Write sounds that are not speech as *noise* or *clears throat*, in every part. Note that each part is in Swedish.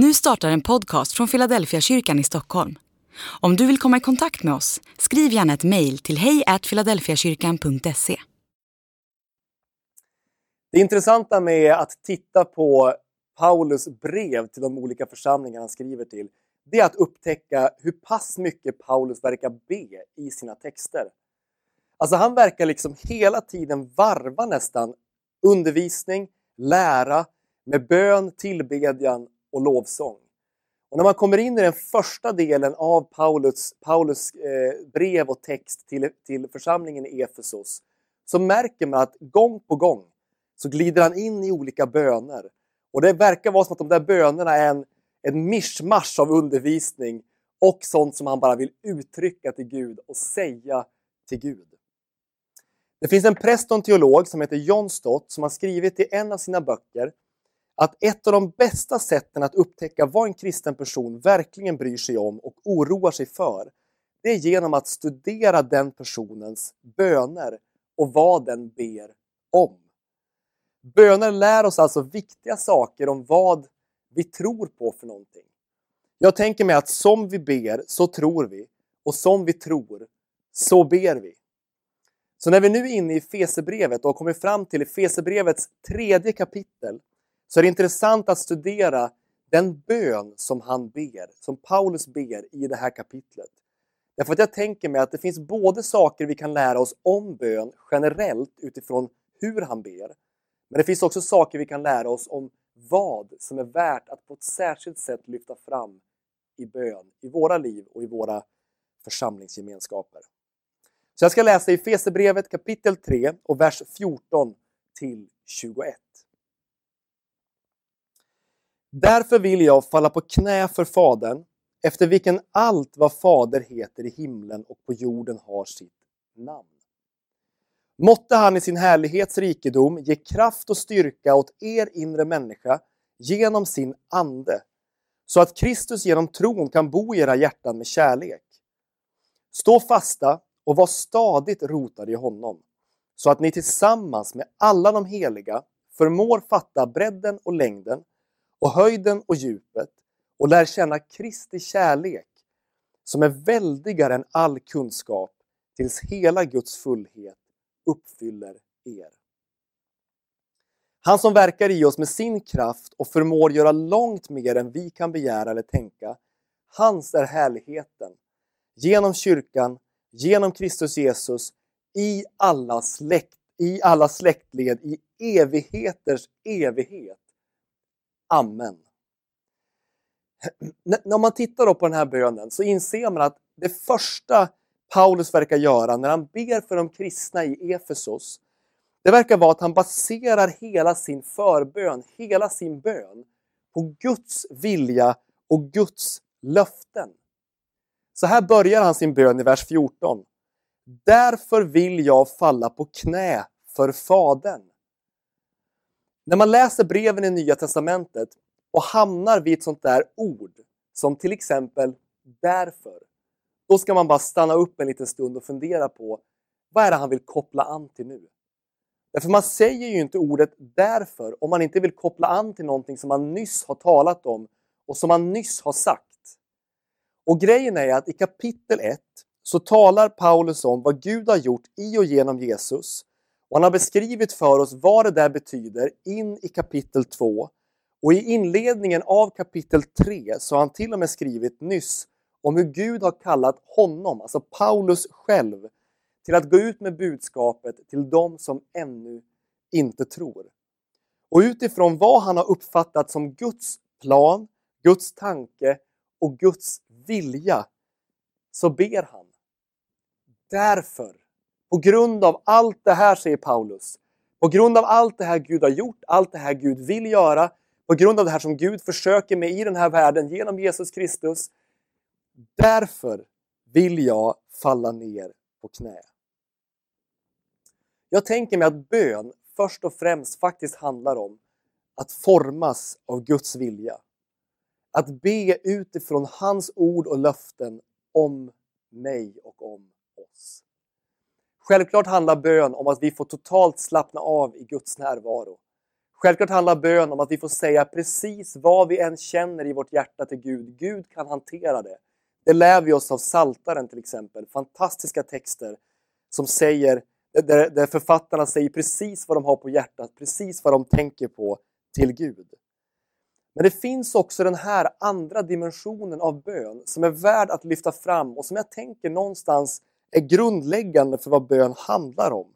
Nu startar en podcast från Philadelphia kyrkan i Stockholm. Om du vill komma i kontakt med oss, skriv gärna ett mejl till hejfiladelfiakyrkan.se. Det intressanta med att titta på Paulus brev till de olika församlingar han skriver till, det är att upptäcka hur pass mycket Paulus verkar be i sina texter. Alltså han verkar liksom hela tiden varva nästan undervisning, lära med bön, tillbedjan och lovsång. Och när man kommer in i den första delen av Paulus, Paulus eh, brev och text till, till församlingen i Efesos så märker man att gång på gång så glider han in i olika böner. Och det verkar vara som att de där bönerna är en, en mischmasch av undervisning och sånt som han bara vill uttrycka till Gud och säga till Gud. Det finns en präst och en teolog som heter John Stott som har skrivit i en av sina böcker att ett av de bästa sätten att upptäcka vad en kristen person verkligen bryr sig om och oroar sig för, det är genom att studera den personens böner och vad den ber om. Böner lär oss alltså viktiga saker om vad vi tror på för någonting. Jag tänker mig att som vi ber så tror vi och som vi tror så ber vi. Så när vi nu är inne i Fesebrevet och har kommit fram till Fesebrevets tredje kapitel så är det intressant att studera den bön som han ber, som Paulus ber i det här kapitlet. Därför att jag tänker mig att det finns både saker vi kan lära oss om bön generellt utifrån hur han ber, men det finns också saker vi kan lära oss om vad som är värt att på ett särskilt sätt lyfta fram i bön, i våra liv och i våra församlingsgemenskaper. Så jag ska läsa i Fesebrevet kapitel 3 och vers 14 till 21. Därför vill jag falla på knä för Fadern, efter vilken allt vad Fader heter i himlen och på jorden har sitt namn. Måtte han i sin härlighets rikedom ge kraft och styrka åt er inre människa genom sin ande, så att Kristus genom tron kan bo i era hjärtan med kärlek. Stå fasta och var stadigt rotade i honom, så att ni tillsammans med alla de heliga förmår fatta bredden och längden och höjden och djupet och lär känna Kristi kärlek som är väldigare än all kunskap tills hela Guds fullhet uppfyller er. Han som verkar i oss med sin kraft och förmår göra långt mer än vi kan begära eller tänka. Hans är härligheten. Genom kyrkan, genom Kristus Jesus, i alla, släkt, i alla släktled, i evigheters evighet. Amen. När man tittar på den här bönen så inser man att det första Paulus verkar göra när han ber för de kristna i Efesos, det verkar vara att han baserar hela sin förbön, hela sin bön, på Guds vilja och Guds löften. Så här börjar han sin bön i vers 14. Därför vill jag falla på knä för Fadern. När man läser breven i Nya Testamentet och hamnar vid ett sånt där ord som till exempel därför, då ska man bara stanna upp en liten stund och fundera på vad är det han vill koppla an till nu? Därför man säger ju inte ordet därför om man inte vill koppla an till någonting som man nyss har talat om och som man nyss har sagt. Och grejen är att i kapitel 1 så talar Paulus om vad Gud har gjort i och genom Jesus och han har beskrivit för oss vad det där betyder in i kapitel 2. Och i inledningen av kapitel 3 så har han till och med skrivit nyss om hur Gud har kallat honom, alltså Paulus själv, till att gå ut med budskapet till dem som ännu inte tror. Och utifrån vad han har uppfattat som Guds plan, Guds tanke och Guds vilja så ber han. Därför på grund av allt det här, säger Paulus, på grund av allt det här Gud har gjort, allt det här Gud vill göra, på grund av det här som Gud försöker med i den här världen genom Jesus Kristus. Därför vill jag falla ner på knä. Jag tänker mig att bön först och främst faktiskt handlar om att formas av Guds vilja. Att be utifrån hans ord och löften om mig och om oss. Självklart handlar bön om att vi får totalt slappna av i Guds närvaro. Självklart handlar bön om att vi får säga precis vad vi än känner i vårt hjärta till Gud. Gud kan hantera det. Det lär vi oss av Saltaren till exempel. Fantastiska texter som säger, där, där författarna säger precis vad de har på hjärtat, precis vad de tänker på till Gud. Men det finns också den här andra dimensionen av bön som är värd att lyfta fram och som jag tänker någonstans är grundläggande för vad bön handlar om.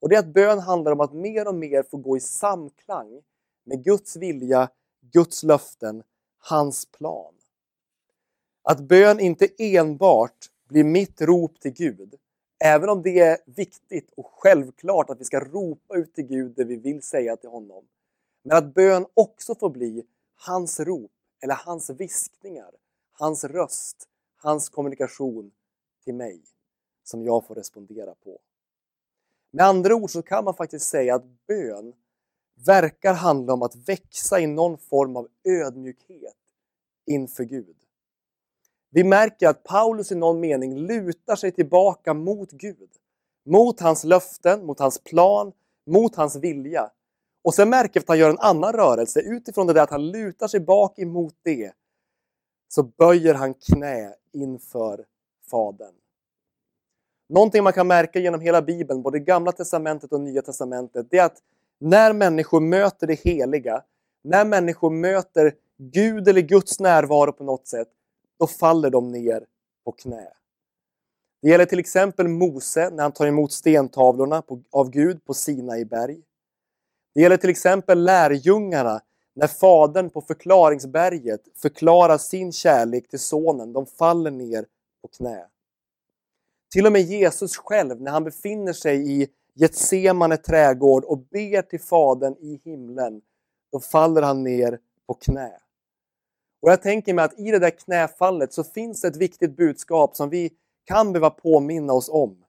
Och det är att bön handlar om att mer och mer få gå i samklang med Guds vilja, Guds löften, hans plan. Att bön inte enbart blir mitt rop till Gud, även om det är viktigt och självklart att vi ska ropa ut till Gud det vi vill säga till honom. Men att bön också får bli hans rop eller hans viskningar, hans röst, hans kommunikation till mig som jag får respondera på. Med andra ord så kan man faktiskt säga att bön verkar handla om att växa i någon form av ödmjukhet inför Gud. Vi märker att Paulus i någon mening lutar sig tillbaka mot Gud. Mot hans löften, mot hans plan, mot hans vilja. Och sen märker vi att han gör en annan rörelse. Utifrån det där att han lutar sig bak emot det så böjer han knä inför Fadern. Någonting man kan märka genom hela Bibeln, både Gamla Testamentet och Nya Testamentet, det är att när människor möter det heliga, när människor möter Gud eller Guds närvaro på något sätt, då faller de ner på knä. Det gäller till exempel Mose när han tar emot stentavlorna av Gud på Sinai berg. Det gäller till exempel lärjungarna när Fadern på förklaringsberget förklarar sin kärlek till Sonen. De faller ner på knä. Till och med Jesus själv, när han befinner sig i Getsemane trädgård och ber till Fadern i himlen, då faller han ner på knä. Och jag tänker mig att i det där knäfallet så finns det ett viktigt budskap som vi kan behöva påminna oss om.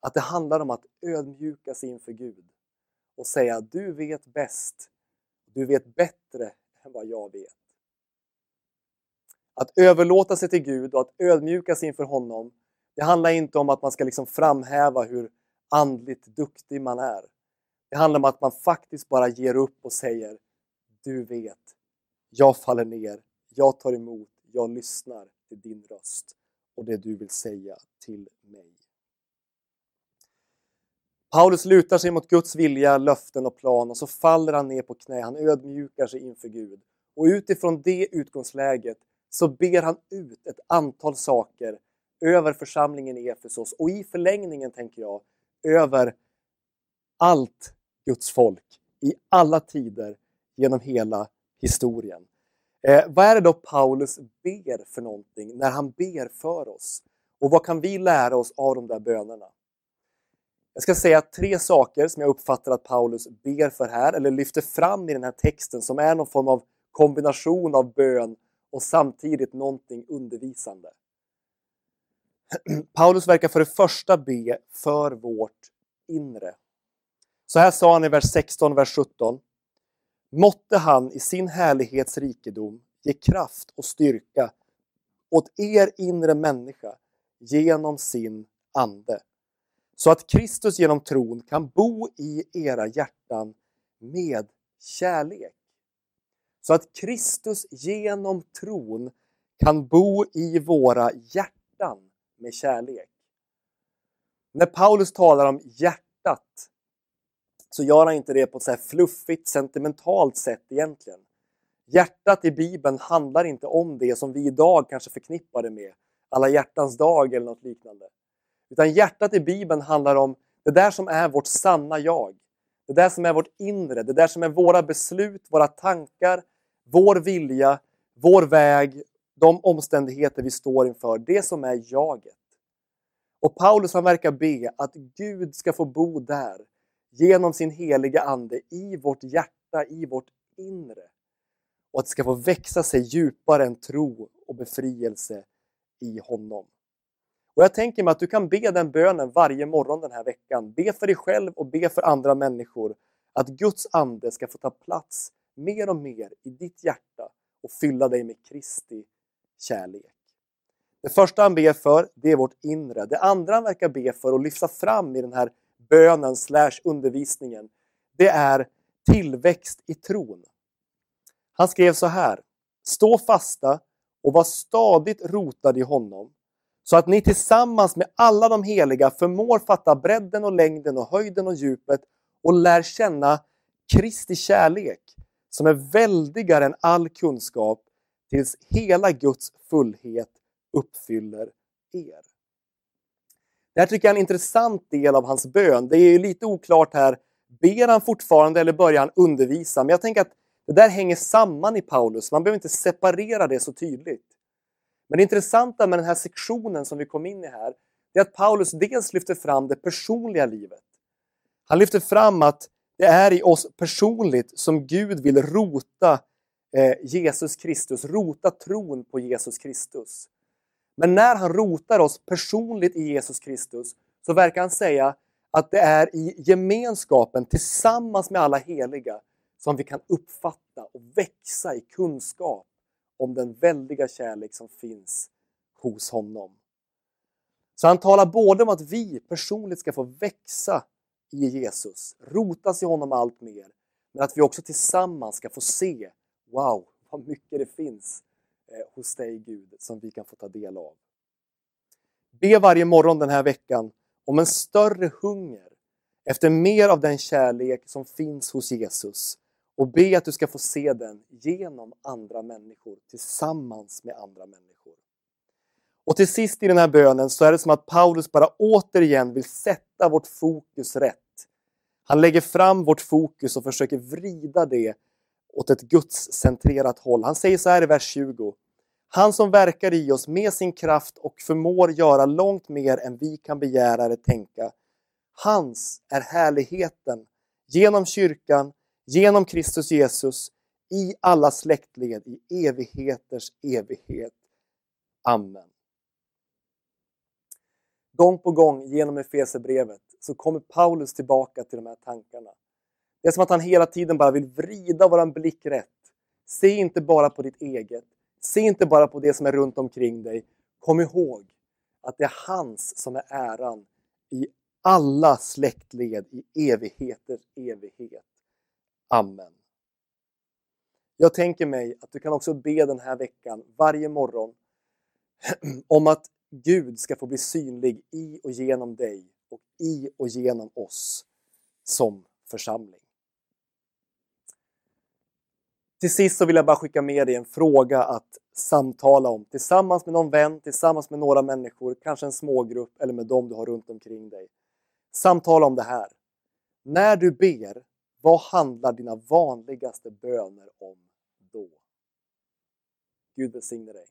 Att det handlar om att ödmjuka sig inför Gud och säga du vet bäst. Du vet bättre än vad jag vet. Att överlåta sig till Gud och att ödmjuka sig inför honom det handlar inte om att man ska liksom framhäva hur andligt duktig man är. Det handlar om att man faktiskt bara ger upp och säger Du vet, jag faller ner, jag tar emot, jag lyssnar till din röst och det du vill säga till mig. Paulus lutar sig mot Guds vilja, löften och plan och så faller han ner på knä, han ödmjukar sig inför Gud. Och utifrån det utgångsläget så ber han ut ett antal saker över församlingen i Efesos och i förlängningen, tänker jag, över allt Guds folk i alla tider genom hela historien. Eh, vad är det då Paulus ber för någonting när han ber för oss? Och vad kan vi lära oss av de där bönerna? Jag ska säga tre saker som jag uppfattar att Paulus ber för här, eller lyfter fram i den här texten som är någon form av kombination av bön och samtidigt någonting undervisande. *clears throat* Paulus verkar för det första be för vårt inre. Så här sa han i vers 16, vers 17. Måtte han i sin härlighets rikedom ge kraft och styrka åt er inre människa genom sin ande. Så att Kristus genom tron kan bo i era hjärtan med kärlek. Så att Kristus genom tron kan bo i våra hjärtan med kärlek. När Paulus talar om hjärtat så gör han inte det på ett så fluffigt, sentimentalt sätt egentligen. Hjärtat i Bibeln handlar inte om det som vi idag kanske förknippar det med, alla hjärtans dag eller något liknande. Utan hjärtat i Bibeln handlar om det där som är vårt sanna jag. Det där som är vårt inre, det där som är våra beslut, våra tankar, vår vilja, vår väg, de omständigheter vi står inför, det som är jaget. Och Paulus han verkar be att Gud ska få bo där genom sin heliga Ande i vårt hjärta, i vårt inre. Och att det ska få växa sig djupare än tro och befrielse i honom. Och Jag tänker mig att du kan be den bönen varje morgon den här veckan. Be för dig själv och be för andra människor. Att Guds ande ska få ta plats mer och mer i ditt hjärta och fylla dig med Kristi kärlek. Det första han ber för, det är vårt inre. Det andra han verkar be för och lyfta fram i den här bönen slash undervisningen, det är tillväxt i tron. Han skrev så här. Stå fasta och var stadigt rotad i honom så att ni tillsammans med alla de heliga förmår fatta bredden och längden och höjden och djupet och lär känna Kristi kärlek som är väldigare än all kunskap tills hela Guds fullhet uppfyller er. Det här tycker jag är en intressant del av hans bön. Det är lite oklart här, ber han fortfarande eller börjar han undervisa? Men jag tänker att det där hänger samman i Paulus, man behöver inte separera det så tydligt. Men det intressanta med den här sektionen som vi kom in i här, det är att Paulus dels lyfter fram det personliga livet. Han lyfter fram att det är i oss personligt som Gud vill rota eh, Jesus Kristus, rota tron på Jesus Kristus. Men när han rotar oss personligt i Jesus Kristus så verkar han säga att det är i gemenskapen tillsammans med alla heliga som vi kan uppfatta och växa i kunskap om den väldiga kärlek som finns hos honom. Så han talar både om att vi personligt ska få växa i Jesus, rotas i honom allt mer, men att vi också tillsammans ska få se, wow, vad mycket det finns eh, hos dig Gud som vi kan få ta del av. Be varje morgon den här veckan om en större hunger efter mer av den kärlek som finns hos Jesus och be att du ska få se den genom andra människor, tillsammans med andra människor. Och till sist i den här bönen så är det som att Paulus bara återigen vill sätta vårt fokus rätt. Han lägger fram vårt fokus och försöker vrida det åt ett gudscentrerat håll. Han säger så här i vers 20. Han som verkar i oss med sin kraft och förmår göra långt mer än vi kan begära eller tänka. Hans är härligheten genom kyrkan genom Kristus Jesus i alla släktled i evigheters evighet. Amen. Gång på gång genom Efesierbrevet så kommer Paulus tillbaka till de här tankarna. Det är som att han hela tiden bara vill vrida våran blick rätt. Se inte bara på ditt eget. Se inte bara på det som är runt omkring dig. Kom ihåg att det är hans som är äran i alla släktled i evigheters evighet. Amen. Jag tänker mig att du kan också be den här veckan varje morgon *clears throat* om att Gud ska få bli synlig i och genom dig och i och genom oss som församling. Till sist så vill jag bara skicka med dig en fråga att samtala om tillsammans med någon vän, tillsammans med några människor, kanske en smågrupp eller med dem du har runt omkring dig. Samtala om det här. När du ber, vad handlar dina vanligaste böner om då? Gud välsigne dig.